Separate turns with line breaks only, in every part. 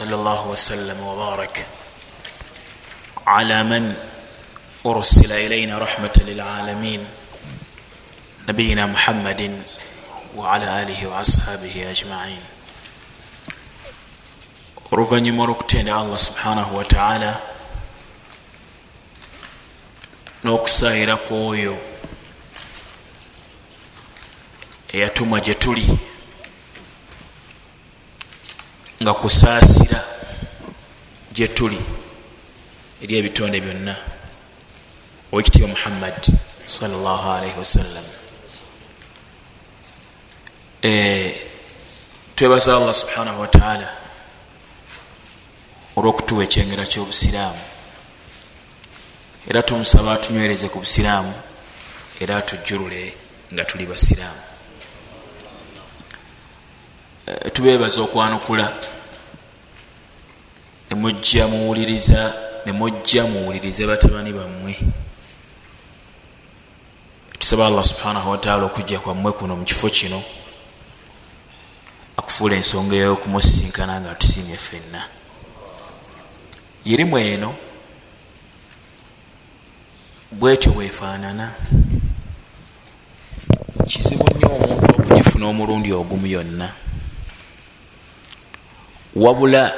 وصلى الله وسلم وبارك على من ارسل الينا رحمه للعالمين نبينا محمد وعلى اله واصحابه اجمعين oluvannyuma olwokutenda allah subhanahu wataala n'okusaayira kwoyo eyatumwa gye tuli. Nga kusaasira gye tuli eri ebitonde byonna. Owekitiibwa muhammad salllahalaihi wasallam twebaza allah subhanahu wataala olwokutuwa ekyengera kyobusiraamu. Era tumusaba atunywereze ku busiraamu era atujjulule nga tuli basiraamu tubebaza okwanukula. Nemujja muwuliriza nemujja muwulirize batabani bammwe. Tusaba allah subhanahu wataala okujja kwammwe kuno mukifo kino akufuula ensonga eyokumusinkana nga atusiimye ffenna. Yirimu eno bwetyo bwefaanana kizibu nnyo omuntu okugifuna omulundi ogumu yonna wabula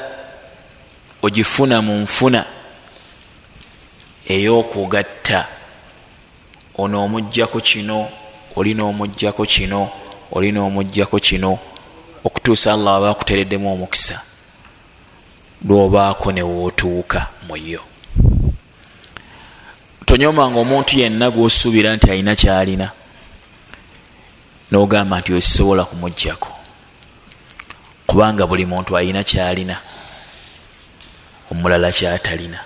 ogifuna mu nfuna ey'okugatta. Ono omugjako kino olina omugjako kino olina omugjako kino. Okutuusa allah aba akutereddemu omukisa lwobaako newootuuka muyo tonyomanga omuntu yenna gwosuubira nti alina kyalina nogamba nti osisobola kumugjako kubanga buli muntu alina kyalina omulala kyatalina.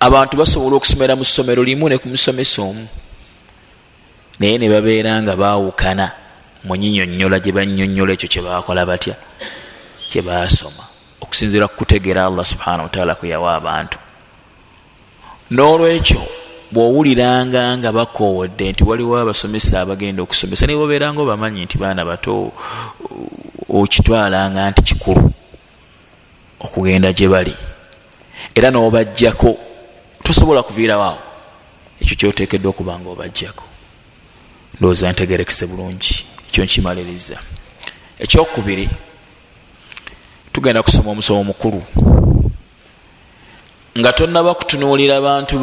Abantu basobola okusomera mu ssomero limu ne kumusomesa omu naye ne babeera nga baawukana munyinyonnyola gye bannyonnyola ekyo kyebakola batya kyebasoma okusinzira kukutegeera allah subhanahu wataala kweyawa abantu. N'olwekyo bwowuliranga nga bakoowodde nti waliwo abasomesa abagenda okusomesa naye babeeranga obamanyi nti baana bato okitwalanga nti kikulu okugenda gye bali. Era n'obajjako tosobola kuviirawoawo ekyo kyoteekeddwa okuba nga obajjako ndowooza ntegerekese bulungi. Ekyo nkimaliriza. Ekyokubiri tugenda kusoma omusomo mukulu nga tonnaba kutunuulira bantu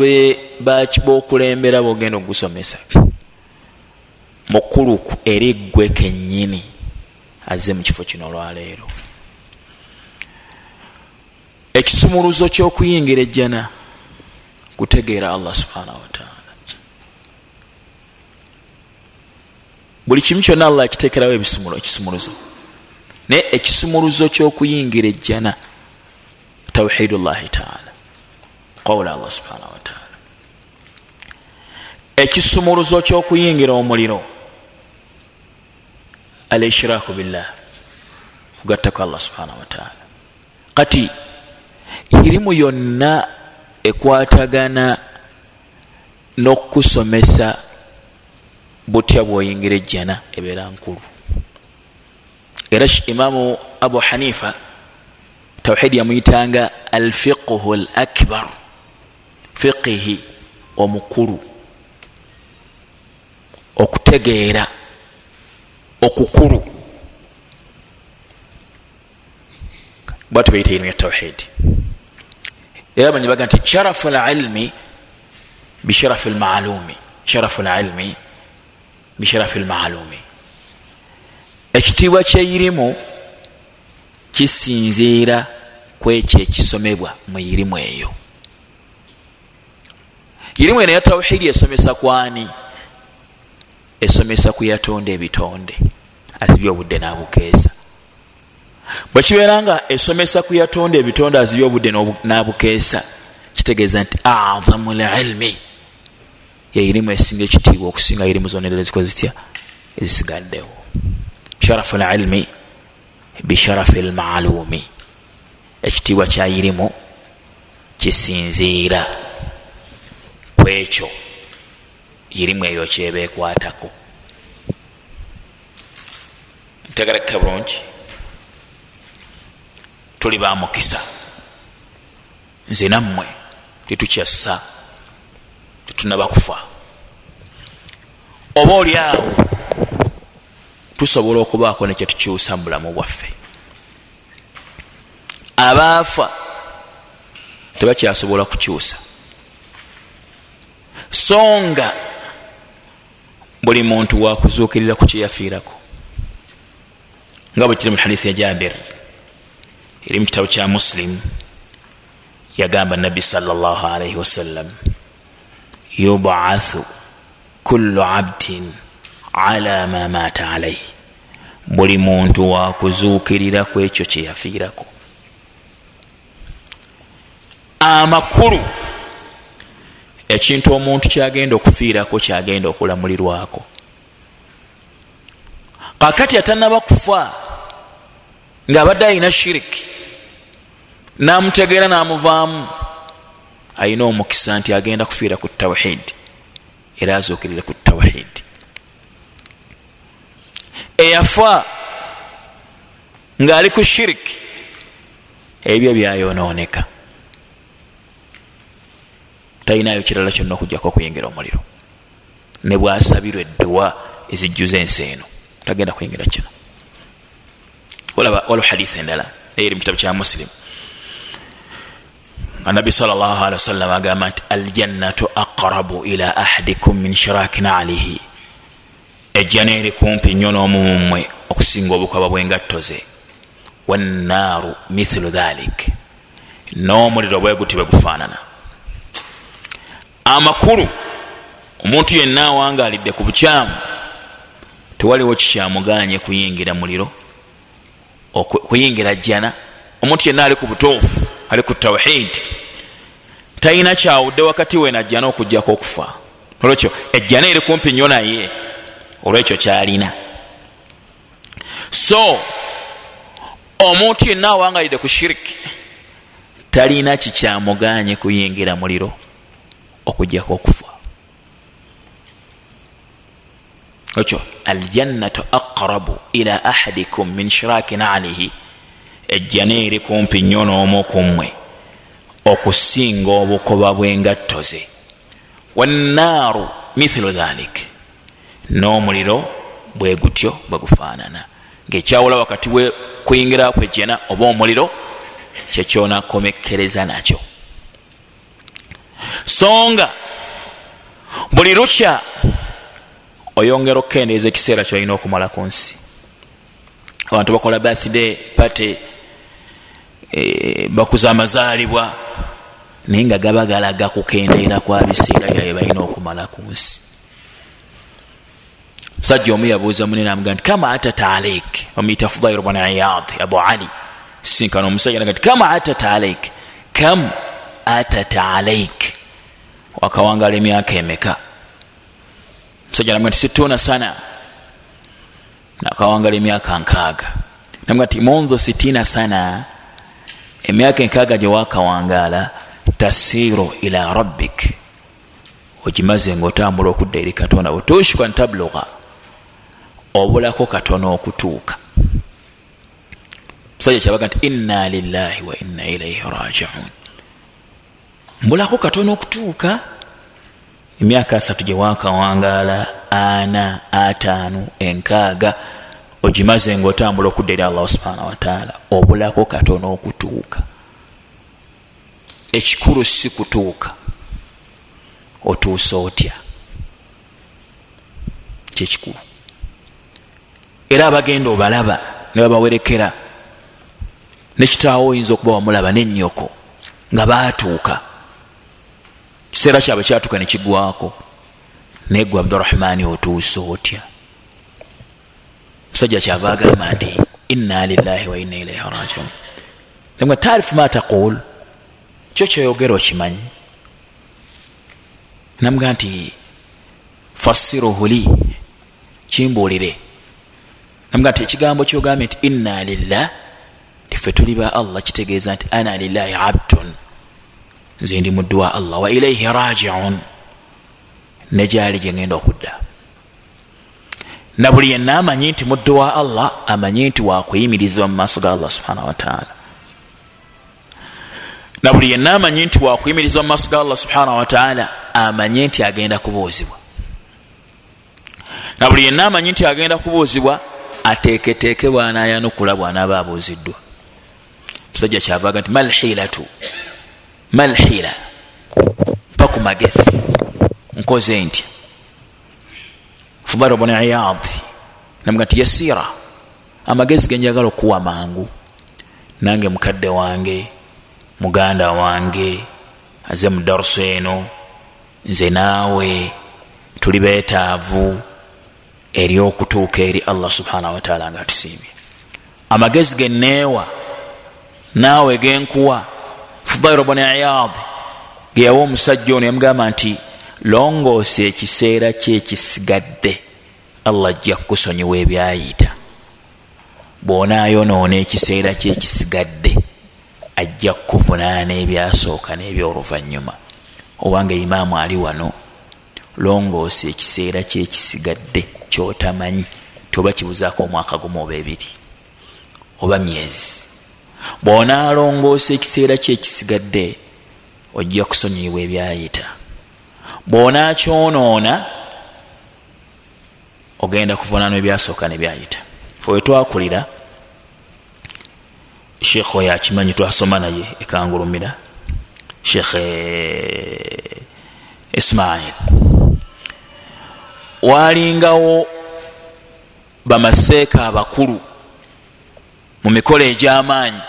bokulembera bogenda okugusomesa mukuluku eri ggwe kennyini azze mu kifo kino olwaleero ekisumuluzo kyokuyingira ejjana kutegeera allah subhanahu wataala buli kimu kyonna allah akiteekerawo ekisumuluzo. Naye ekisumuluzo kyokuyingira ejjana tawhidu llahi taala qawla allah subhanahu wataala ekisumuluzo kyokuyingira omuliro. Al ishiraku billah. Kugattaku allah subhanahu wataala kati irimu yonna ekwatagana n'okusomesa butya bwoyingira ejjana ebeera nkulu. Era imamu abu hanifa tawhidi yamuyitanga alfiqhu l akbar fiqihi omukulu okutegeera okukulu. Bwati bayita irimu ya tawhidi era banyi baga nti sharafu lilmi bisharafi lmalumi sharafu lilmi bisharafi lmalumi ekitiibwa kyeyirimu kisinziira ku ekyo ekisomebwa mu irimu eyo irimu eno ya tawhidi esomesa kwani? Esomesa ku yatonda ebitonde. Azibya obudde nabukeesa bwekibeera nga esomesa ku yatonda ebitonde azibya obudde nabukeesa kitegeeza nti azamu lilmi yeirimu esinga ekitiibwa okusinga irimu zonna era zikoze zitya? Ezisigaddewo sharafu lilmi bisharafi lmalumi ekitiibwa kyayirimu kisinziira ku ekyo irimu eyo kyeba ekwatako ntegerekeka bulungi. Tuli bamukisa nze nammwe tetukyassa tetunaba kufa. Oba oli awo tusobola okubaako nekyetukyusa mu bulamu bwaffe. Abaafa tebakyasobola kukyusa so nga buli muntu wakuzuukirira ku kyeyafiirako. Nga bwe kiri mu hadisi ya jabir eri mu kitabo kya muslim. Yagamba nabbi salllah alaihi wasallam yubathu kullu abdin ala ma mata alaihi buli muntu wakuzuukirira ku ekyo kyeyafiirako. Amakulu ekintu omuntu kyagenda okufiirako kyagenda okulamulirwako. Kakati atanaba kufa ngaabadde alina shiriki namutegeera namuvaamu ayina omukisa nti agenda kufiira ku tawhidi era azuukirire ku tawhidi eyafa ngaali ku shiriki ebyo byayonooneka talinayo kirala kyonna okujjako okuyingira omuliro. Ne bwasabirwa edduwa ezijjuza ensi eno tagenda kuyingira kino. Olaba waliwo hadisi endala eyeri mu kitabu kya musilimu anabi sawasalam agamba nti aljannatu aqrabu ila ahadikum min shirakin alihi ejjana eri kumpi nnyo n'omumumwe okusinga obukwaba bwengattoze wannaaru mithlu dhalik. N'omuliro bwe guti bwe gufaanana amakulu. Omuntu yenna awangalidde ku bukyamu tewaliwo kikyamuganye kuyingira muliro kuyingira jjana. Omuntu yenna ali ku butuufu ali ku tawhid talina kyawudde wakati we najjana okugjako okufa. Olwekyo ejjana eri kumpi nnyo naye olwekyo kyalina. So omuntu yenna awangalidde ku shiriki talina kikyamuganye kuyingira muliro okujjako okufa. Ekyo aljannatu aqrabu ila ahadikum min shirakin alihi ejjana eri kumpi nnyo n'omu kummwe okusinga obukoba bw'engattoze wannaaru mithlu dhalik. N'omuliro bwe gutyo bwe gufaanana. Ngaekyawula wakati we kuyingira kwejjana oba omuliro kyekyonakomekkereza nakyo songa. Buli lukya oyongera okukendeeza ekiseera kyolina okumala ku nsi. Abantu bakola birthday pate e, bakuza amazaalibwa naye nga gaba galaga kukendeera kwa biseera byaye balina okumala ku nsi. Musajja omu yabuuza munene amuga nti kama atata alaik omuyita fudair bwana iyad abu ali. Sinkana omusajja naga nti kama atata alaik kam atata alaik. Wakawangala emyaka emeka? Musajja namuga nti situna sana. Nakawangala emyaka nkaaga. Namuga nti mundhu sitina sana emyaka enkaaga gyewakawangaala tasiru ila rabbik. Ogimaze ngaotambula okudda eri katonda bwetushika ntabluga obulako katono okutuuka. Musajja kyabaga nti inna lillahi wa inna ilaihi rajiun mbulako katono okutuuka? Emyaka asatu gyewakawangaala ana ataano enkaaga ogimaze ngaotambula okudda eri allahu subhanahu wataala obulako katono okutuuka. Ekikulu si kutuuka. Otuusa otya? Kyekikulu era abagenda obalaba ne babawerekera nekitaawo oyinza okuba wamulaba nenyoko nga baatuuka kiseera kyabwe kyatuuka nekigwako naye gwe abdurahmani otuusa otya? Musajja kyava agamba nti inna lillahi wa inna ilaihi rajiun namwe taarifu ma taqul. Kyo kyoyogera okimanyi? Namuga nti fassiruhu li kimbuulire. Namuga nti ekigambo kyogambye nti inna lillah tife tuli ba allah kitegeeza nti ana lillahi abdun nze ndi muddu wa allah. Wa ilaihi rajiun. Nejali gyengenda okudda. Na buli yenna amanyi nti muddu wa allah amanyi nti wakuyimirizibwa mu maaso ga allah subhanahu wataala na buli yenna amanyi nti wakuyimiriza mu maaso ga allah subhanahu wataala amanye nti agenda kubuuzibwa. Na buli yenna amanyi nti agenda kubuuzibwa ateeketeeke bwanayanukula bwanaaba abuuziddwa. Musajja kyavaga nti malhilatu malhila mpa ku magezi nkoze ntya? Fudal bun iyad namuga nti yasiira amagezi genjagala okuwa mangu. Nange mukadde wange muganda wange aze mu darusu eno nze naawe tuli beetaavu eri okutuuka eri allah subhanahu wataala nga atusiimye amagezi geneewa naawe genkuwa fudairo bun iyad geyawa omusajja ono yamugamba nti longoosa ekiseera kyekisigadde allah ajja kukusonyiwa ebyayita. Bwonaayonoona ekiseera kyekisigadde ajja kukuvunaana ebyasooka n'ebyoluvanyuma obange imaamu ali wano longoosa ekiseera kyekisigadde kyotamanyi tioba kibuzaako omwaka gumu oba ebiri oba myezi bwonaalongoosa ekiseera kyekisigadde ojja kusonyiyibwa ebyayita. Bwonakyonoona ogenda kuvunaanwa ebyasooka nebyayita fe wetwakulira sheekh oyo akimanyi twasoma naye ekangulumira sheekh ismail. Walingawo bamaseeka abakulu mu mikolo egy'amaanyi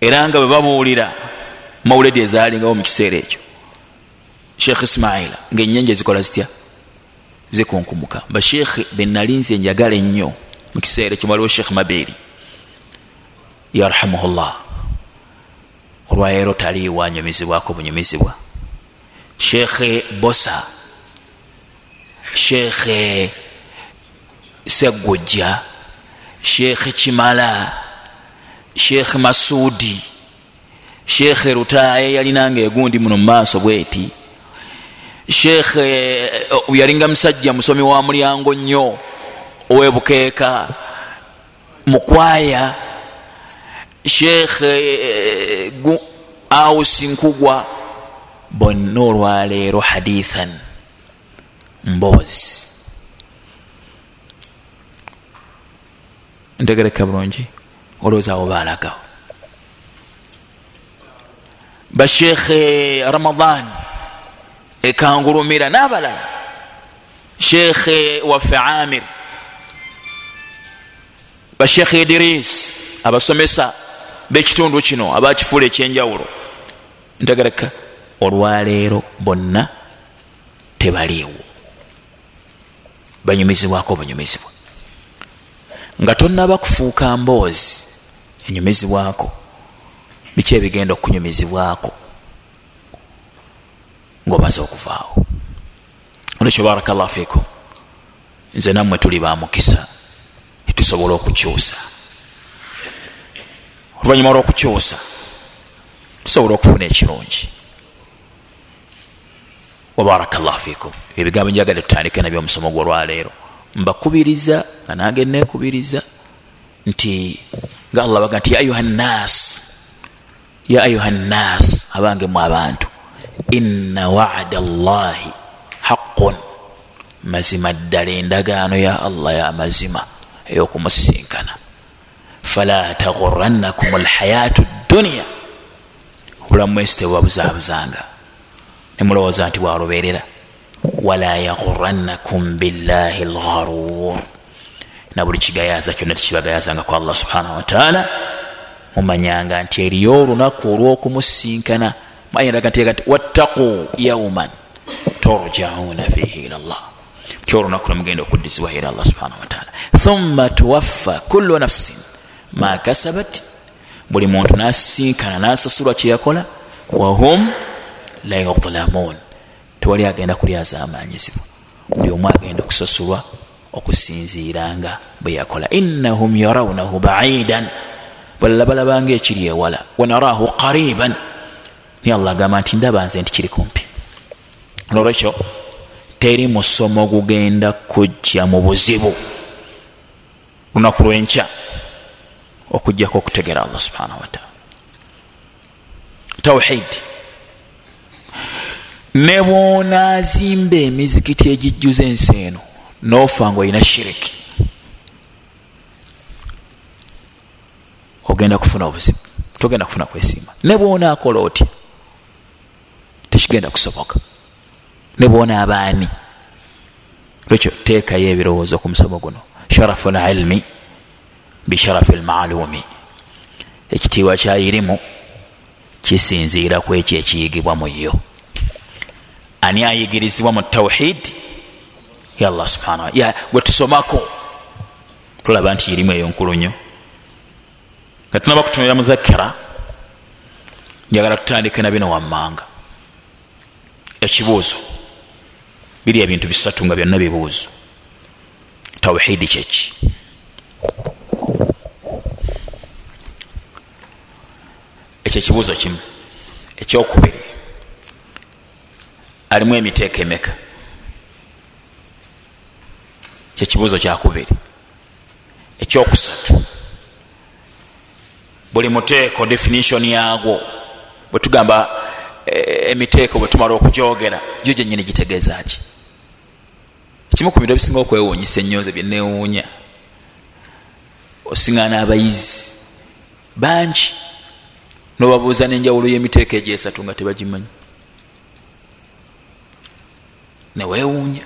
era nga bwe babuulira mawuledi ezalingawo mu kiseera ekyo. Sheekh ismaila ngaenyenje zikola zitya? Zikunkumuka basheekhe benalinze njagala ennyo mu kiseera ekyo waliwo sheekh mabeeri yarhamuhullah. Olwaleero taliiwo anyumizibwako bunyumizibwa sheekhe bosa sheekhe segujja sheekhe kimala sheekhe masuudi sheekhe rutaye yalinanga egundi muno mumaaso bweti. Sheekhe yalinga musajja musomi wa mulyango nnyo owebukeeka mukwaya sheekhe ausi nkugwa bonna olwaleero hadithan. Mboozi ntegereka bulungi olowooza abo balagawo basheekhe ramadan ekangulumira n'abalala sheekhe waffe amir. Basheekhe idiris abasomesa bekitundu kino abakifuula ekyenjawulo ntegereka olwaleero bonna tebaliiwo. Banyumizibwako obunyumizibwa nga tonaba kufuuka mboozi enyumizibwako. Biki ebigenda okunyumizibwako? Ngaomaze okuvaawo olwekyo barakallah fikum nze nammwe tuli bamukisa netusobola okukyusa. Oluvanyuma lwokukyusa tusobola okufuna ekirungi. Wabarakallah fikum ebigambo njagadde tutandike nabyo omusomo gwolwaleero mbakubiriza nga nange nekubiriza nti nga allah baga nti ya ayuha nnas ya ayuha nnas abange mu abantu inna wada llahi haqun mazima ddala endagaano ya allah ya mazima eyokumusinkana fala tagurannakum alhayatu dduniya obulamu mwesi tebwabuzabuzanga nemulowooza nti bwaluberera wala yagurannakum billahi lgharur na buli kigayaza kyonna tekibagayazangako allah subhanahu wataala mumanyanga nti eriyo olunaku olwokumusinkana. Mayindaga nti wattaqu yauman turjauna fihi ila llah kyolunaku lwemugenda okuddizibwa eri allah subhanahu wataala thumma tuwaffa kullu nafsin ma kasabat. Buli muntu nasinkana nasasulwa kyeyakola wahum la yudlamun tewali agenda kulyaza amanyizibwa buli omu agenda okusasulwa okusinziranga bwe yakola. Innahum yarawunahu baidan. Balalabalabanga ekiri ewala. Wanarahu qariban. Naye allah agamba nti ndaba nze nti kiri kumpi. Olwekyo teri musomo gugenda kujja mu buzibu. Lunaku lwenkya okugjako okutegera allah subhanahu wataala tawhidi ne bwonaazimba emizikiti egijjuza ensi eno nofa nga olina shiriki. Ogenda kufuna obuzibu togenda kufuna kwesiima. Ne bwonaakola otya? Tekigenda kusoboka. Ne bwonaabaani lwekyo teekayo ebirowoozo ku musomo guno. Sharafu lilmi bisharafi lmalumi ekitiibwa kyayirimu kisinziira ku ekyo ekiyigibwa mu yo ani ayigirizibwa mu tawhid? Ya allah subhana gwe tusomako. Tulaba nti irimu eyo nkulu nnyo. Nga tunaba kutumira muzakira njagala tutandike na bino wammanga. Ekibuuzo. Biri ebintu bisatu nga byonna bibuuzo. Tawhidi kyeki ekyo ekibuuzo kimu. Ekyokubiri alimu emiteeko emeka? Kyekibuuzo kyakubiri. Ekyokusatu. Buli muteeko definition yagwo bwetugamba eh, emiteeko bwetumala okujogera gyo gyenyini gitegeezaki kimu ku bintu ebisinga okwewuunyisa ennyoze byenewuunya osiŋana abayizi. Bangi. Nobabuuza nenjawulo yemiteeko egyo esatu nga tebagimanyi newewuunya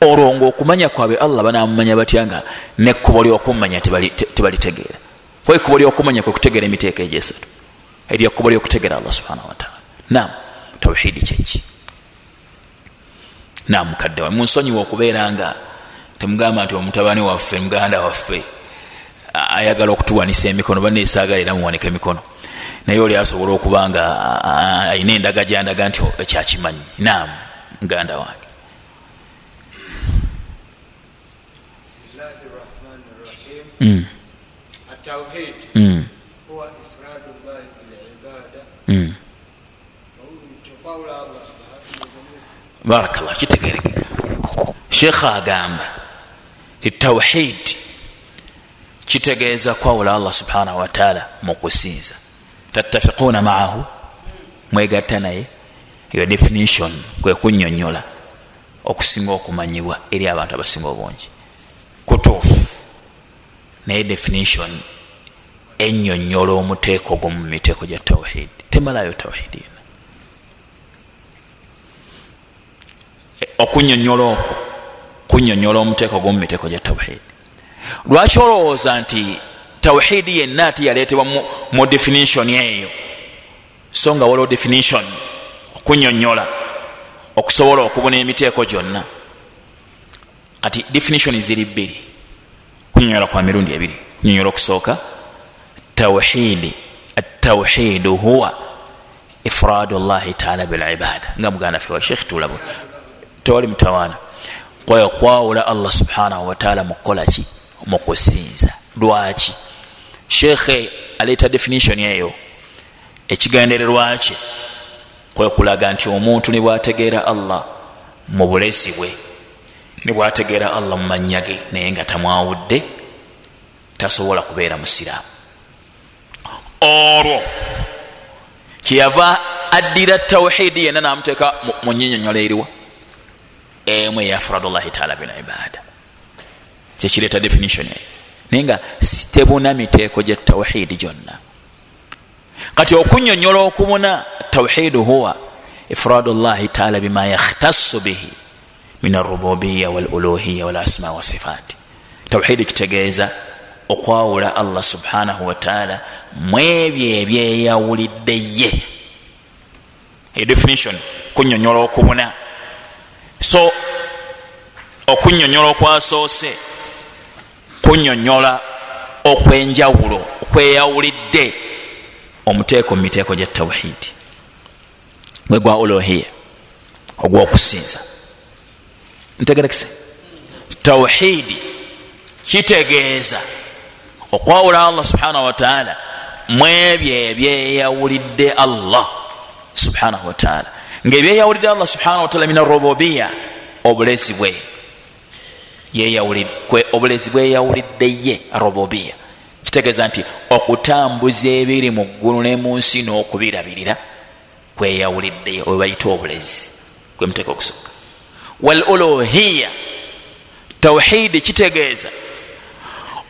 olwo ngaokumanya kwabwe allah banamumanya batya nga nekkubo lyokumanya tebalitegeera. Kuba ekkubo lyokumanya kwe kutegeera emiteeko egyo esatu. Eryekkubo lyokutegeera allah subhanahu wataala nam tawhidi kyeki? Nam mukadde wa munsonyiwa okubeera nga temugamba nti omutabani waffe muganda waffe ayagala okutuwanisa emikono banesaagalira muwanika emikono. Naye oli asobola okuba nga ayina endaga gyandaga nti ekyakimanyi. Nam muganda wange Mm. Mm. Mm. barakallah kitegerekeka. Sheekha agamba ti tawhid kitegeeza kwawula allah subhanahu wataala mukusinza tattafiquuna maahu mwegatta naye eyo definition kwe kunyonyola okusinga okumanyibwa eri abantu abasinga obungi. Kutuufu naye definition enyonyola omuteeko gwo mu miteeko gya tawhid. Temalayo tawhid yona okunyonyola okwo kunyonyola omuteeko gwo mu miteeko gya tawhid. Lwaki olowooza nti tawhidi yenna ati yaleetebwa mu definition eyo? So nga waliwo definition okunyonyola okusobola okubuna emiteeko gyonna. Kati definition ziri bbiri. Kunyonyola kwa mirundi ebiri. Kunyonyola okusooka. Tawhidi atawhidu huwa ifradu llahi taala bilibada nga muganda fe wa shekh tulabu tewali mutawaana. Kwayo kwawula allah subhanahu wataala mukukolaki mukusinza lwaki? Shekhe aleeta definition eyo. Ekigendererwakye kwekulaga nti omuntu nibwategeera allah mu bulesi bwe nibwategeera allah mu manya ge naye nga tamwawudde tasobola kubeera musiraamu. Olwo kyeyava addira tawhidi yenna namuteeka mu nyinyonyola eriwa emu eyafradu llahi taala bilibada kyekireeta definition eyo. Naye nga tebuna miteeko gya tawhidi gyonna kati okunyonyola okubuna tawhidu huwa ifradu llahi taala bima yakhtasu bihi min arububiya waluluhiya walasma wasifati tawhidi kitegeeza okwawula allah subhanahu wataala mu ebyo ebyeyawulidde ye. Edefinition kunyonyola okubuna so okunyonyola okwasoose kunyonyola okwenjawulo okweyawulidde omuteeko mu miteeko gya tawhidi gwe gwa uluhiya ogwokusinza ntegerekise tawhidi kitegeeza okwawula allah subhanahu wataala mu ebyo ebyeyawulidde allah subhanahu wataala ngaebyeyawulidde allah subhanahu wataala min arububiya obulezi bwe obulezi bweyawulidde ye rububiya kitegeeza nti okutambuza ebiri mu ggulu ne mu nsi n'okubirabirira kweyawulidde webayita obulezi. Gwemuteeka okusooka. Wal uluhiya tawhidi kitegeeza.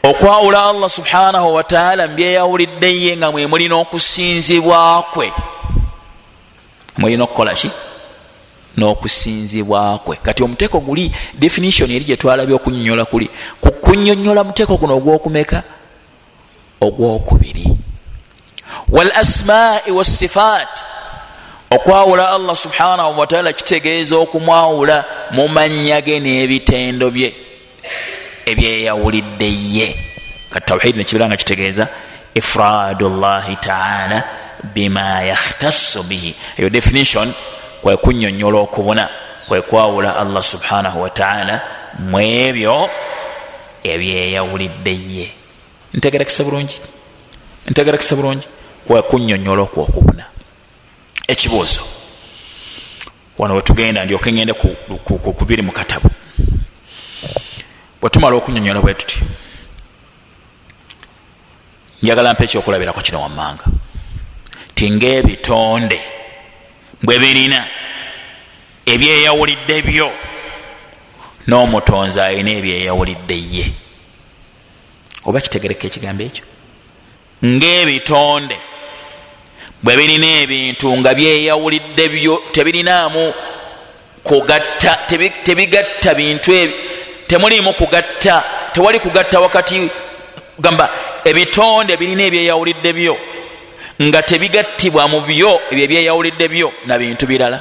Okwawula allah subhanahu wataala mbyeyawuliddeye nga mwe mulina okusinzibwakwe mulina okukolaki n'okusinzibwakwe kati omuteeko guli definition eri gyetwalabye okunyonyola kuli. Kukunyonyola muteeko guno ogwokumeka ogwokubiri wal asmai wassifat okwawula allah subhanahu wataala kitegeeza okumwawula mu manya ge n'ebitendo bye ebyeyawulidde ye. Kati tawhidi nekibera nga kitegeeza ifradu llahi taala bima yakhtasu bihi. Eyo definition kwekunyonyola okubuna kwekwawula allah subhanahu wataala mu ebyo ebyeyawulidde ye ntegerekesa bulungi. Ntegerekesa bulungi. Kwekunyonyola okwo okubuna ekibuuzo. Wano wetugenda ndyoke ngende kubiri mu katabu. Bwetumala okunyonyola bwe tuti njagala mpa ekyokulabirako kino wammanga. Tingaebitonde bwe birina ebyeyawulidde byo n'omutonzi alina ebyeyawulidde ye oba kitegereka ekigambo ekyo? Ngaebitonde bwe birina ebintu nga byeyawulidde byo tebirinaamu kugatta tebigatta bintu ebyo temulimu kugatta tewali kugatta wakati gamba ebitonde birina ebyeyawulidde byo nga tebigattibwa mu byo ebyo ebyeyawulidde byo na bintu birala.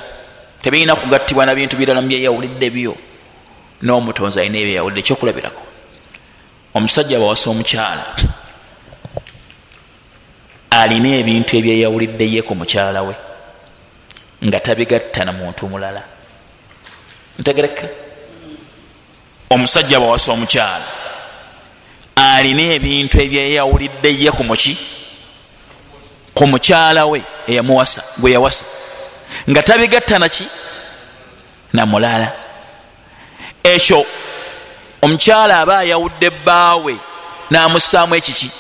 Tebirina kugattibwa na bintu birala mu byeyawulidde byo. N'omutonzi alina ebyeyawulidde ekyokulabirako omusajja bawasa omukyala alina ebintu ebyeyawuliddeyo ku mukyala we nga tabigatta na muntu mulala. Ntegereka omusajja bawasa omukyala alina ebintu ebyeyawuliddeyo ku muki? Ku mukyala we eyamuwasa gwe yawasa. Nga tabigatta naki na mulala. Ekyo omukyala aba ayawudde bbaawe n'amussaamu ekiki?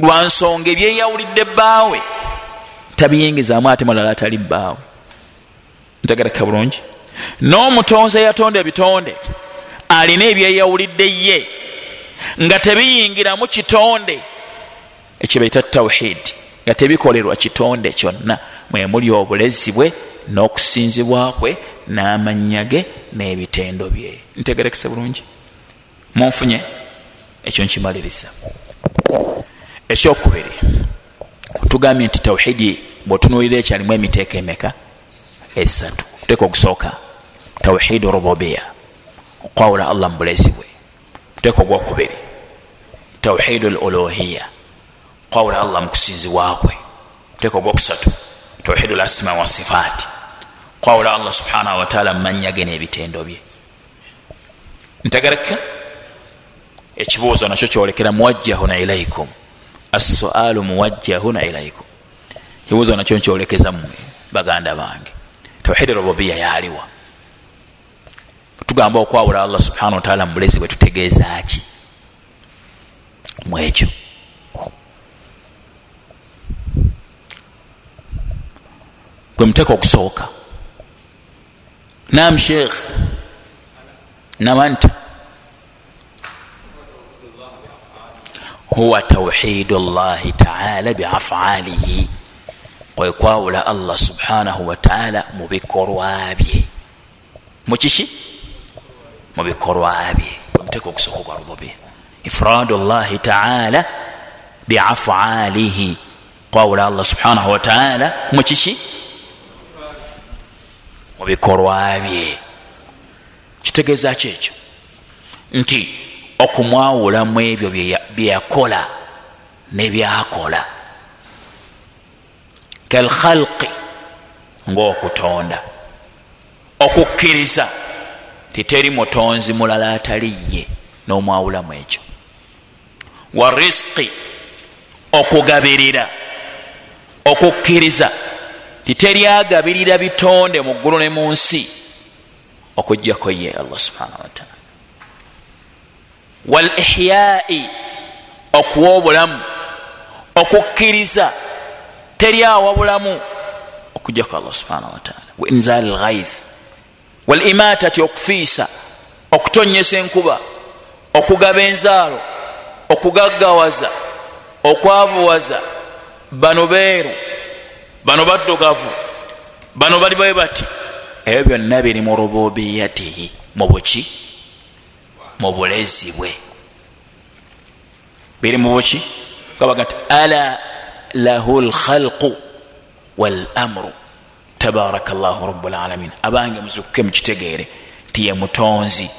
Lwansonga ebyeyawulidde bbaawe tabiyingizaamu ate mulala atali bbaawe ntegereka bulungi. N'omutonzi eyatonda ebitonde alina ebyeyawulidde ye nga tebiyingiramu kitonde ekyebaita tawhidi nga tebikolerwa kitonde kyonna. Mwemuli obulezi bwe n'okusinzibwakwe n'amanya ge n'ebitendo bye. Ntegerekese bulungi. Munfunye ekyo nkimaliriza. Ekyokubiri tugambye nti tawhidi bwetunuulira ekyalimu emiteeko emeka? Esatu teeka ogusooka. Tawhidi rububiya. Okwawula allah mubulezi bwe. Teeka ogwokubiri. Tawhidi l uluhiya okwawula allah mukusinzibwakwe teeka ogwokusatu tawhidi l asma wasifaati okwawula allah subhanahu wataala mumanya ge n'ebitendo bye ntegereka ekibuuzo nakyo kyolekera muwajjahuna ilaikum. Assualu muwajjahuna ilaikum. Kibuuzo nakyo nkyolekeza mmwe baganda bange. Tawhidi rububiya yaliwa tugamba okwawula allah subhana wataala mubulezi bwe tutegeeza ki mwekyo gwe muteeka okusooka. Nam sheikh. Namanta huwa tauhidu llahi taala biafalihi. Kwekwawula allah subhanahu wataala mubikorwa bye. Mukiki mubikorwa bye. Omuteeka okusooka gwa rububi ifradu llahi taala biafalihi. Kwawula allah subhanahu wataala mukiki mubikorwa bye. Kitegeeza ki ekyo nti okumwawulamu ebyo byeyakola nebyakola kalkhalqi ngaokutonda okukkiriza titeri mutonzi mulala ataliye n'omwawulamu ekyo. Wa risqi okugabirira okukkiriza titeri agabirira bitonde mu ggulu ne mu nsi okugjako ye allah subhanahu wataala wal ihyai okuwa obulamu okukkiriza teryawa bulamu okujjaku allah subhanahu wataala wainzal lghaith walimatati okufiisa okutonyesa enkuba okugaba enzaalo okugaggawaza okwavuwaza bano beeru bano baddugavu. Bano bali bwe bati ebyo byonna biri mu rububiyatihi mu buki? Mu bulezi bwe. Biri mu buki? Gabaga nti ala lahu lkhalqu walamru. Tabaraka llahu rabulalamin abange muzukuke mukitegeere nti ye mutonzi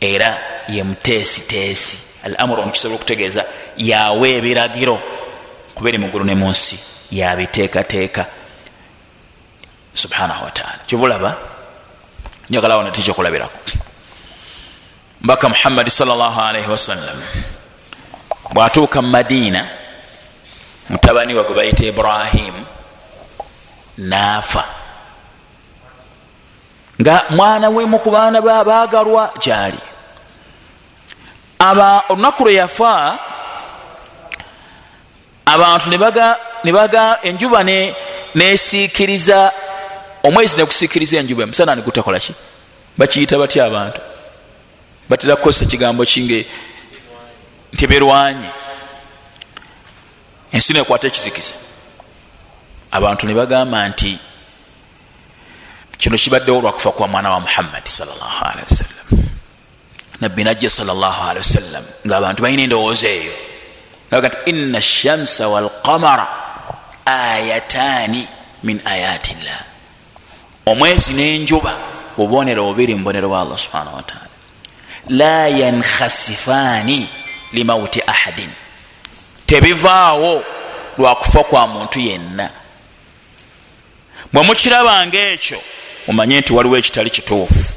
era ye muteesiteesi. Al amuru mukisobola okutegeeza yawa ebiragiro kuba eri muggulu ne munsi yabiteekateeka. Subhanahu wataala kyovulaba? Njagalawo nati kyokulabirako mbaka muhammadi salllahalaihi wasallam bwatuuka mu madiina mutabani we gwe bayita ibrahimu naafa nga mwana wemu ku baana bagalwa gyali. Olunaku lwe yafa abantu nebaga enjuba nesiikiriza omwezi negusiikiriza enjuba emusana negutakolaki bakiyita batya abantu? Batera kukozesa kigambo kinge nti berwanye ensi nekwata ekizikiza. Abantu ne bagamba nti kino kibaddewo olwakufa kwa mwana wa muhammadi salllahalihi wasallam nabbi najja salllahalihi wasallam ngaabantu balina endowooza eyo. Naga nti ina shamsa walqamara ayataani min ayati llah omwezi n'enjuba bubonero bubiri mubonero bwa allah subhanahu wataala la yankhasifaani limauti ahadin. Tebivaawo lwakufa kwa muntu yenna. Bwe mukirabanga ekyo mumanye nti waliwo ekitali kituufu.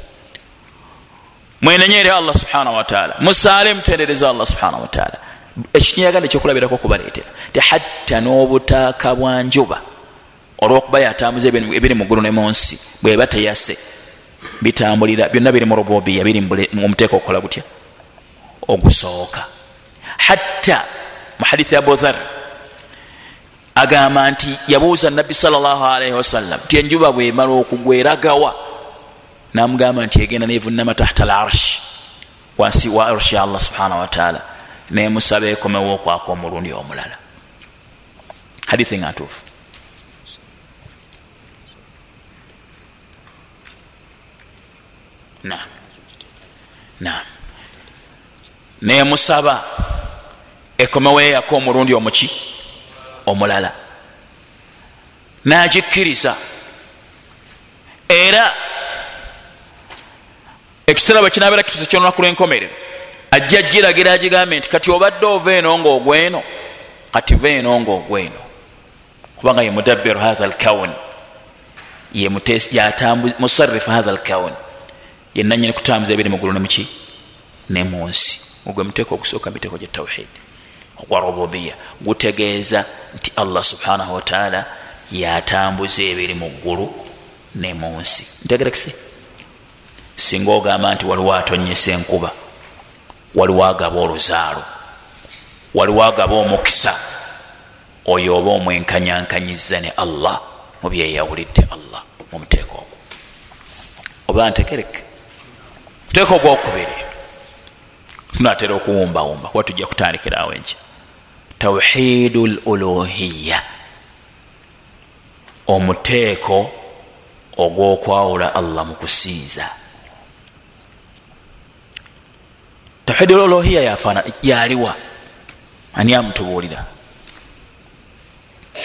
Mwenenyere allah subhanahu wataala musaale mutendereza allah subhanahu wataala ekinyaganda ekyokulabirako okubaleetera ti hatta n'obutaaka bwa njuba olwokuba yatambuza ebiri muggulu ne munsi bweba teyase bitambulira byonna biri mu rububiya biri mumuteeka okukola gutya ogusooka. Hatta muhadithi abu dhar agamba nti yabuuza nabbi salllahalaihi wasallam ti enjuba bwemala okugwa eragawa? Namugamba nti egenda nevunama tahta larshi wansi wa arshi allah subhanahu wataala nemusaba ekomewo okwaka omulundi omulala. Hadithi nga ntuufu naam naam nemusaba ekomewo eyaka omulundi omuki omulala. Nagikkiriza. Era ekiseera bwe kinabeera kituuse kyolunaku lwenkomerero ajja giragira agigambe nti kati obadde ova eno ngaogweno kati va eno ngaogweno kubanga ye mudabbiru hatha lkaun musarifu hatha lkaun yenanyini kutambuza ebiri mugulu nemuki ne munsi ogwe muteeko ogusooka miteeko gya tawhidi ogwa rububiya. Gutegeeza nti allah subhanahu wataala yatambuza ebiri mu ggulu ne munsi ntegerekise singa ogamba nti waliwo atonyesa enkuba waliwo agaba oluzaalo waliwo agaba omukisa oyo oba omwenkanyankanyiza ne allah mubyeyawulidde allah mumuteeka ogwo. Oba ntegereke muteeka ogwokubiri tunatera okuwumbawumba kuba tujja kutandikirawo enkya. Tawhidu luluhiya omuteeko ogwokwawula allah mu kusinza tawhidu luluhiya yafana yaliwa. Ani amutubuulira?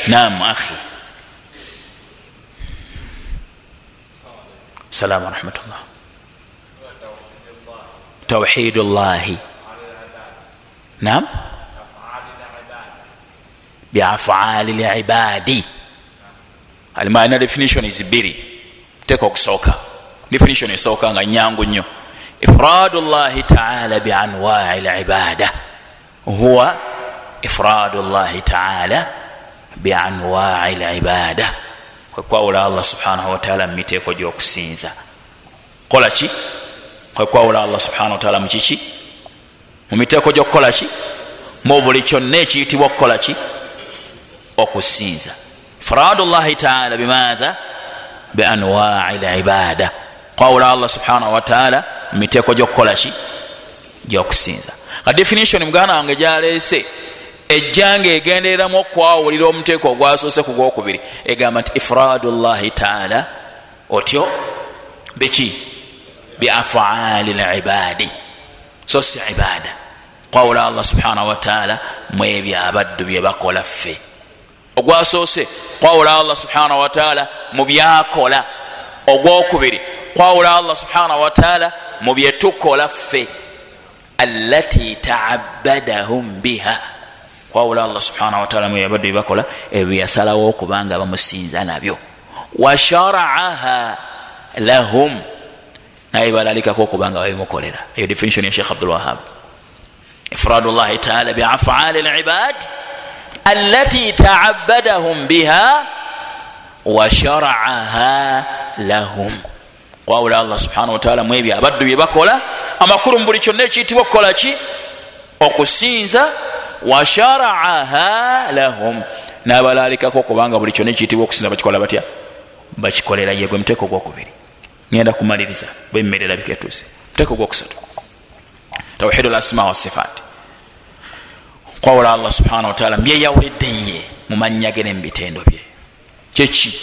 Nam akhi. Salamu warahmatullah tawhidu llahi nam biafaali libadi alimaana definition zibiri teeka okusooka. Definition esooka nga nyangu nnyo ifradu llahi taala bianwai libada huwa ifradu llahi taala bianwai libada kwekwawula allah subhanahu wataala mumiteeko gyokusinza kola ki kwekwawula allah subhanahu wataala mukiki mumiteeko gyokukola ki mu buli kyonna ekiyitibwa okukola ki okusinza ifradu llahi taala bimatha bianwai libada kwawula allah subhanahu wataala mumiteeko gyokukola ki? Gyokusinza ka definition muganda wange gyaleese ejjanga egendereramu okwawulira omuteeko ogwasoose ku gwokubiri. Egamba nti ifradu llahi taala otyo biki? Biafaali libadi so si ibada kwawula allah subhanahu wataala mwebyo abaddu byebakola ffe. Ogwasoose kwawula allah subhanahu wataala mu byakola. Ogwokubiri kwawula allah subhanahu wataala mu byetukola ffe allati taabadahum biha. Kwawula allah subhanahu wataala mubyabaddu byebakola ebyo byasalawo okubanga bamusinza nabyo. Washaraaha lahum naye balalikako okubanga babimukolera. Eyo definition ya sheikh abdulwahab ifradu llahi taala biafaali libad alati taabadahum biha washaraaha lahum kwawula allah subhanahu wataala mu ebyo abaddu byebakola amakulu mu buli kyonna ekiyitibwa okukola ki? Okusinza washaraaha lahum. Nabalalikako okubanga buli kyonna ekiyitibwa okusinza bakikola batya? Bakikolera yegwe muteeko gwokubiri. Ngenda kumaliriza bwemmerera biketuuse. Muteeko gwokusatu. Tawhidu lasma wasifat kwawula allah subhana wataala mbyeyawulidde ye mumanya ge nemubitendo bye. Kyeki?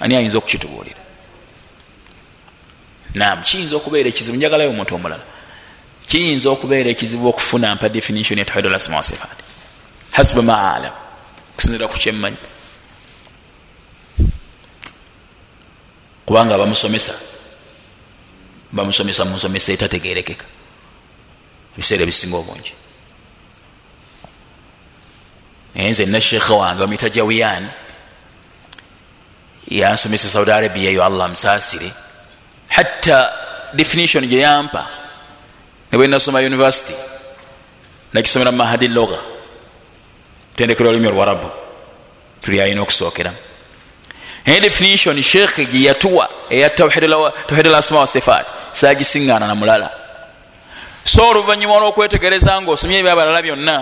Ani ayinza okukitubuulira nam kiyinza okubeera ekizibu njagalayo omuntu omulala. Kiyinza okubeera ekizibu okufuna mpa definition ya tawhidu lasma wasifat hasiba ma alam. Okusinzira ku kyemmanyi kubanga bamusomesa bamusomesa musomesa etategerekeka ebiseera ebisinga obungi. Naye nze nashekha wange omuyita jawiyan yansomesa saudi arabia eyo allah musaasire hatta definition gyeyampa nebwenasoma university nakisomera mumahadi loga tendekera olulimi olwarabu tuli alina okusookeramu naye definition sheekhe gyeyatuwa eya tawhid lasma wasifat sagisiŋŋaana namulala so oluvanyuma olwokwetegereza nga osomye ebyabalala byonna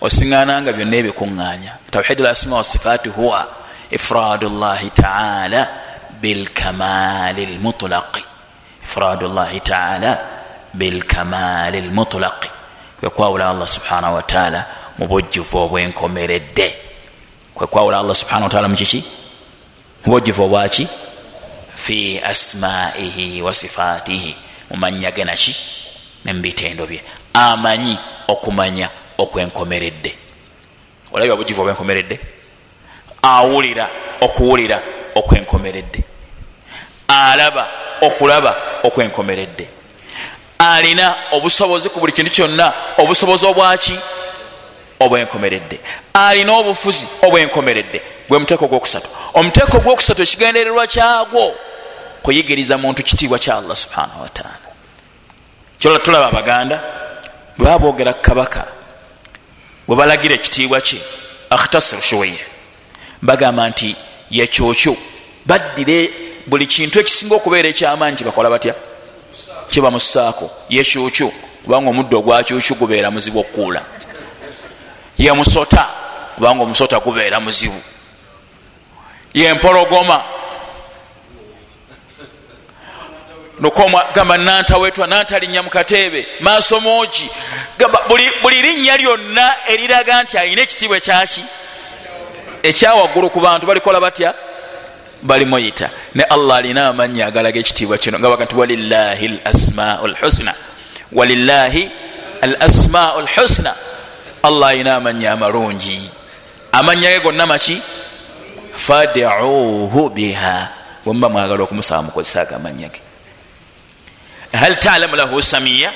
osiŋŋaananga byonna ebikuŋŋaanya tawhid lasma wasifati huwa ifradu llahi taala bilkamali lmutlaqi ifradu llahi taala bilkamali lmutlaqi kwekwawula allah subhanahu wataala mu bujjuvu obwenkomeredde. Kwekwawula allah subhanahu wataala mukiki mubujjuvu obwaki fi asmaihi wa sifatihi. Mumanya ge naki nemubitendo bye. Amanyi okumanya okwenkomeredde. Olabye obujjuvu obwenkomeredde? Awulira okuwulira okwenkomeredde. Alaba okulaba okwenkomeredde. Alina obusobozi ku buli kintu kyonna obusobozi obwaki obwenkomeredde. Alina obufuzi obwenkomeredde. Gwe muteeko gwokusatu omuteeko gwokusatu ekigendererwa kyagwo kuyigiriza muntu kitiibwa kya allah subhanahu wataala kyola tulaba abaganda bwe baba boogera kabaka bwe balagira ekitiibwa kye akhtasir shuwaya bagamba nti yekyokyo baddire buli kintu ekisinga okubeera ekyamaanyi kibakola batya? Kibamusaako yekyokyo kubanga omuddo ogwakyokyo gubeera muzibu okukuula. Yemusota kubanga omusota gubeera muzibu. Yempologoma nukoma gamba nantawetwa nantalinya mukateebe maaso moogi. Gamba buli linnya lyonna eriraga nti alina ekitiibwa ekyaki ekyawaggulu ku bantu balikola batya? Balimuyita ne allah alina amanya agalaga ekitiibwa kino. Nga baga nti walilahi lasmau lhusna walilahi al asmau lhusna allah alina amanya amalungi. Amanya ge gonna maki? Fadiuhu biha. Bwemuba mwagala okumusaba mukozesa agamanya ge. Hal talamu lahu samiya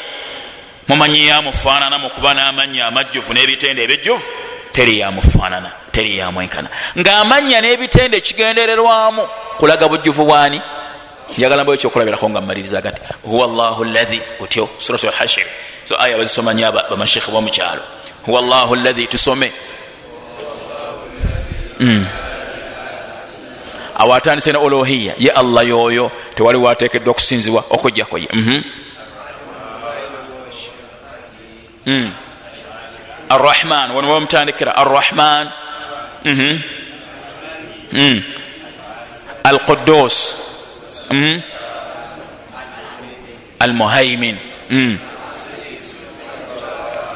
mumanyi yamufaanana mukuba n'amanya amajjuvu n'ebitende ebijjuvu teri yamufaanana teri yamwenkana ng'amanya n'ebitende ekigendererwamu kulaga bujjuvu bwani? Njagala mbayo ekyokulabirako nga mmalirizaga nti huwa llahu llahi otyo surat lhashir so aya bazisomanya bamashekhe bomukyalo. Huwa llahu llahi tusome. Mm. awatandise ne olohiya ye allah yoyo tewali watekeddwa okusinzibwa okujjako ye mm -hmm. mm. Arrahman. Wano wamutandikira arrahman? Mhm. mm. alqudus mhm. almuhaimin mm.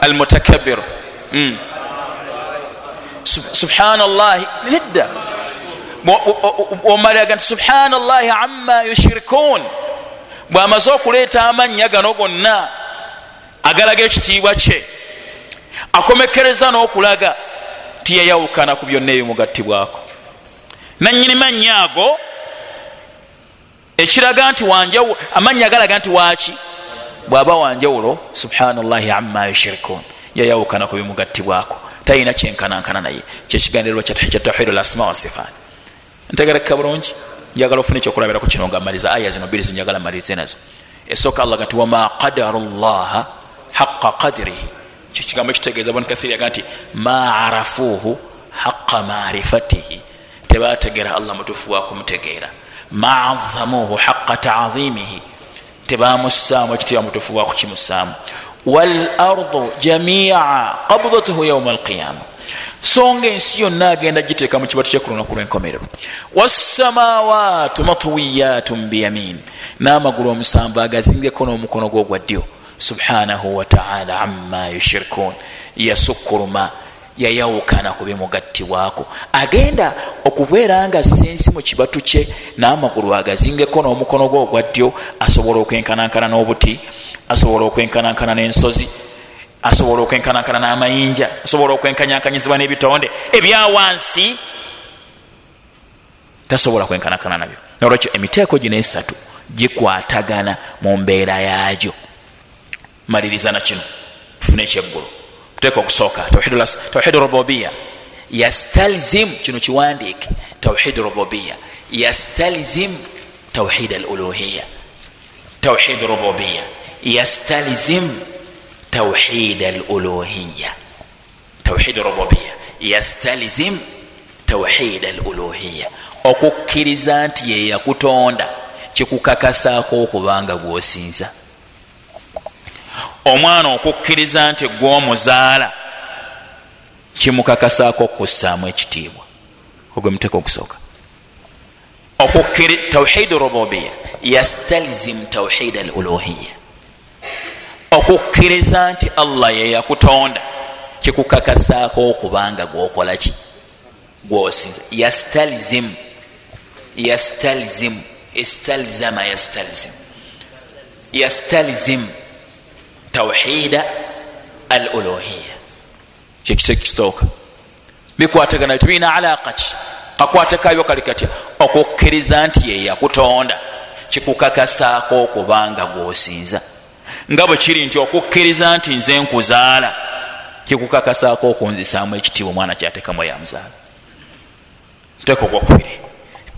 almutakabir subhanallahi nedda omalaga nti subhanallahi ama yushirikun bwamaze okuleeta amannya gano gonna. Agalaga ekitiibwa kye akomekereza n'okulaga tiyeyawukana ku byonna ebimugattibwako. Nanyini mannya ago ekiraga nti wanjawulo amannya agalaga nti waaki? Bwaba wanjawulo subhanallahi ama yushirikun yayawukana ku bimugattibwako. Talina kyenkanankana naye. Kyekigandirwa kya tawhidu lasma wasifaani ntegereka bulungi. Njagala ofuna ekyokulabiraku kino nga maliza aya zino biri zinjagala malize nazo. Esooka allah gati wama qadaru llaha haqa qadirihi kyo kigambo ekitegeeza boni kathiri yaga nti ma arafuuhu haqa marifatihi tebategera allah mutuufu wakumutegeera ma azamuuhu haqa taadhimihi tebamusaamu ekitiibwa mutuufu wakukimusaamu walardu jamia qabdatuhu yauma alqiyama so nga ensi yonna agenda giteeka mu kibatu kyekulunaku lwenkomerero. Wasamawatu matwiyatun biyamin n'amagulu omusanvu agazingeko n'omukono gwo gwa ddyo subhanahu wataala ama yushirikun yasukkuluma yayawukana ku bimugattibwako agenda okubeera nga sensi mu kibatu kye n'amagulu agazingeko n'omukono gwe ogwa ddyo asobola okwenkanankana n'obuti asobola okwenkanankana n'ensozi asobola okwenkanankana n'amayinja asobola okwenkanyakanyizibwa n'ebitonde. Ebyawansi tasobola kwenkanankana nabyo. Nolwekyo emiteeko gino esatu gikwatagana mu mbeera yaagyo maliriza na kino tufune ekyeggulu muteeka okusooka tawhidu rububiya yastalzim kino kiwandiike tawhidu rububiya yastalzim tawhid al uluhiya tawhid rububiya yastalzim توحيد الألوهية توحيد الربوبية يستلزم توحيد الألوهية okukkiriza nti ye yakutonda kikukakasaako okubanga gwosinza Omwana okukkiriza nti gwomuzaala kimukakasaako okussaamu ekitiibwa. Ogwe muteeka okusooka. Tawhid rububiya yastalzim tawhid al uluhiya okukkiriza nti allah yeyakutonda kikukakasaako okubanga gwokola ki? Gwosinza yastalzim yastalzim istalzama yastalzim. Yastalzim tawhida al uluhiya kyekisa ekisooka bikwatagana tibirina alaqa ki kakwatakayo kali katya okukkiriza nti yeyakutonda kikukakasaako okubanga gwosinza. Nga bwe kiri nti okukkiriza nti nze nkuzaala kikukakasaako okunzisaamu ekitiibwa omwana kyatekamu yamuzaala nteeka ogwokubiri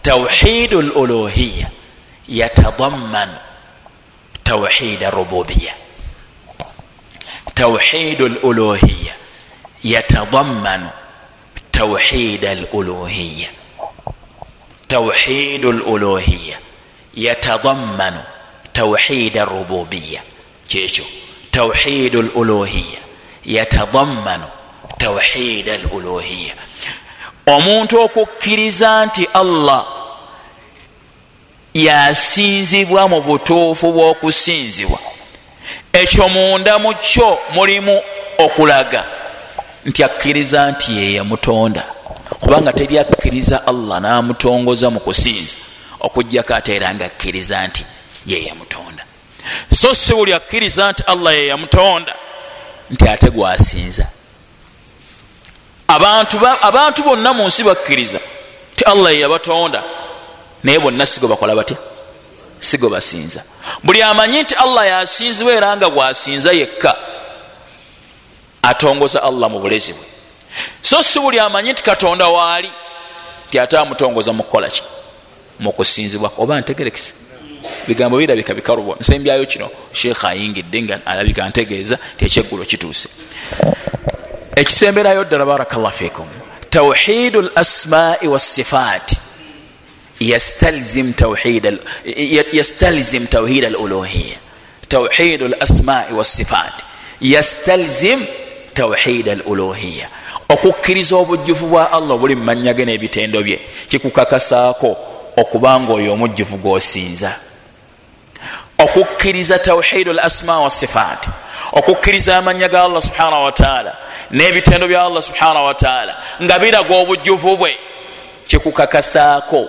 tawhidu luluhiya yatadammanu tawhida rububiya tawhidu luluhiya yatadammanu tawhida luluhiya tawhidu luluhiya yatadammanu tawhida rububiya kyekyo tawhidu luluhiya yatadammanu tawhida luluhiya omuntu okukkiriza nti allah yasinzibwa mu butuufu bw'okusinzibwa ekyo munda mu kyo mulimu okulaga. Nti akkiriza nti yeyamutonda kubanga teri akkiriza allah n'amutongoza mu kusinza okugjako ate era nga akkiriza nti yeyamutonda so si buli akkiriza nti allah yeyamutonda nti ate gwasinza. Abantu, bonna mu nsi bakkiriza ti allah yeyabatonda naye bonna sigo bakola batya sigo basinza. Buli amanyi nti allah yasinzibwa era nga bwasinza yekka atongoza allah mu bulezi bwe. So si buli amanyi nti katonda waali ti ate amutongoza mu kukolaki mu kusinzibwako oba ntegerekese. Bigambo birabika bikalubwa nsembyayo kino sheekha ayingidde nga alabika ntegeeza ti ekyeggulo kituuse. Ekisemberayo ddala barakallah fikum tawhidu lasmai wassifaati yastalzim tauhid al uluhiya tauhid al asmai wassifat yastalzim tauhid al uluhiya okukkiriza obujjuvu bwa allah obuli mu mannya ge n'ebitendo bye. Kikukakasaako okuba nga oyo omujjuvu gwosinza. Okukkiriza tauhidu l asma wassifaati okukkiriza amannya ga allah subhanahu wataala n'ebitendo bya allah subhanahu wataala nga biraga obujjuvu bwe. Kikukakasaako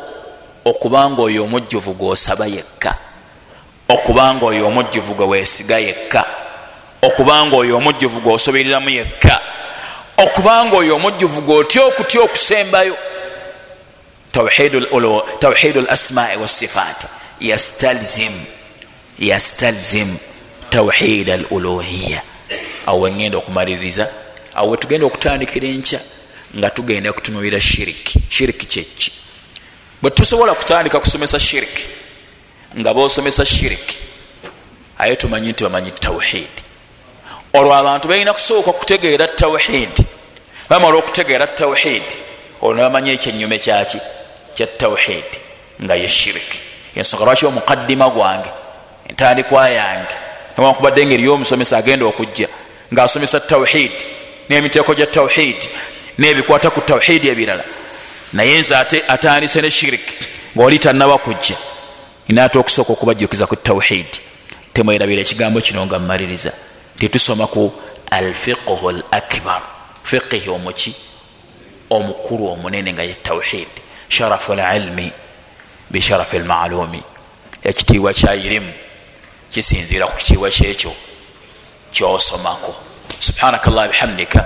okubanga oyo omujjuvu gwosaba yekka okubanga oyo omujjuvu gwe weesiga yekka okubanga oyo omujjuvu gwosobereramu yekka okubanga oyo omujjuvu gwotya okutya okusembayo. Tawhidu l asmai wasifaati yastalzim yastalzim tawhid al uluhiya awo wengenda okumaliriza awo wetugenda okutandikira enkya nga tugenda kutunulira shiriki shiriki kyeki bwe tusobola kutandika kusomesa shiriki nga bosomesa shiriki aye tumanyi nti bamanyi tawhidi olwo abantu balina kusooka kutegeera tawhidi bamala okutegeera tawhidi olwo nebamanyi ekyenyume kyaki? Kya tawhidi nga ye shiriki ensonga lwaki omukaddima gwange entandikwa yange newankubadde engeri yomusomesa agenda okujja ngaasomesa tawhidi nemiteeko gya tawhidi nebikwata ku tawhidi ebirala naye nze ate atandise ne shiriki ngaoli tanaba kujja. Inaate okusooka okubajjukiza ku tawhidi temwerabira ekigambo kino nga mmaliriza. Titusoma ku alfiqhu l akbar fiqihi omuki omukulu omunene nga ye tawhidi sharafu lilmi bisharafi lmalumi ekitiibwa kyayirimu kisinziira ku kitiibwa kyekyo kyosomako. Subhanaka llah bihamdika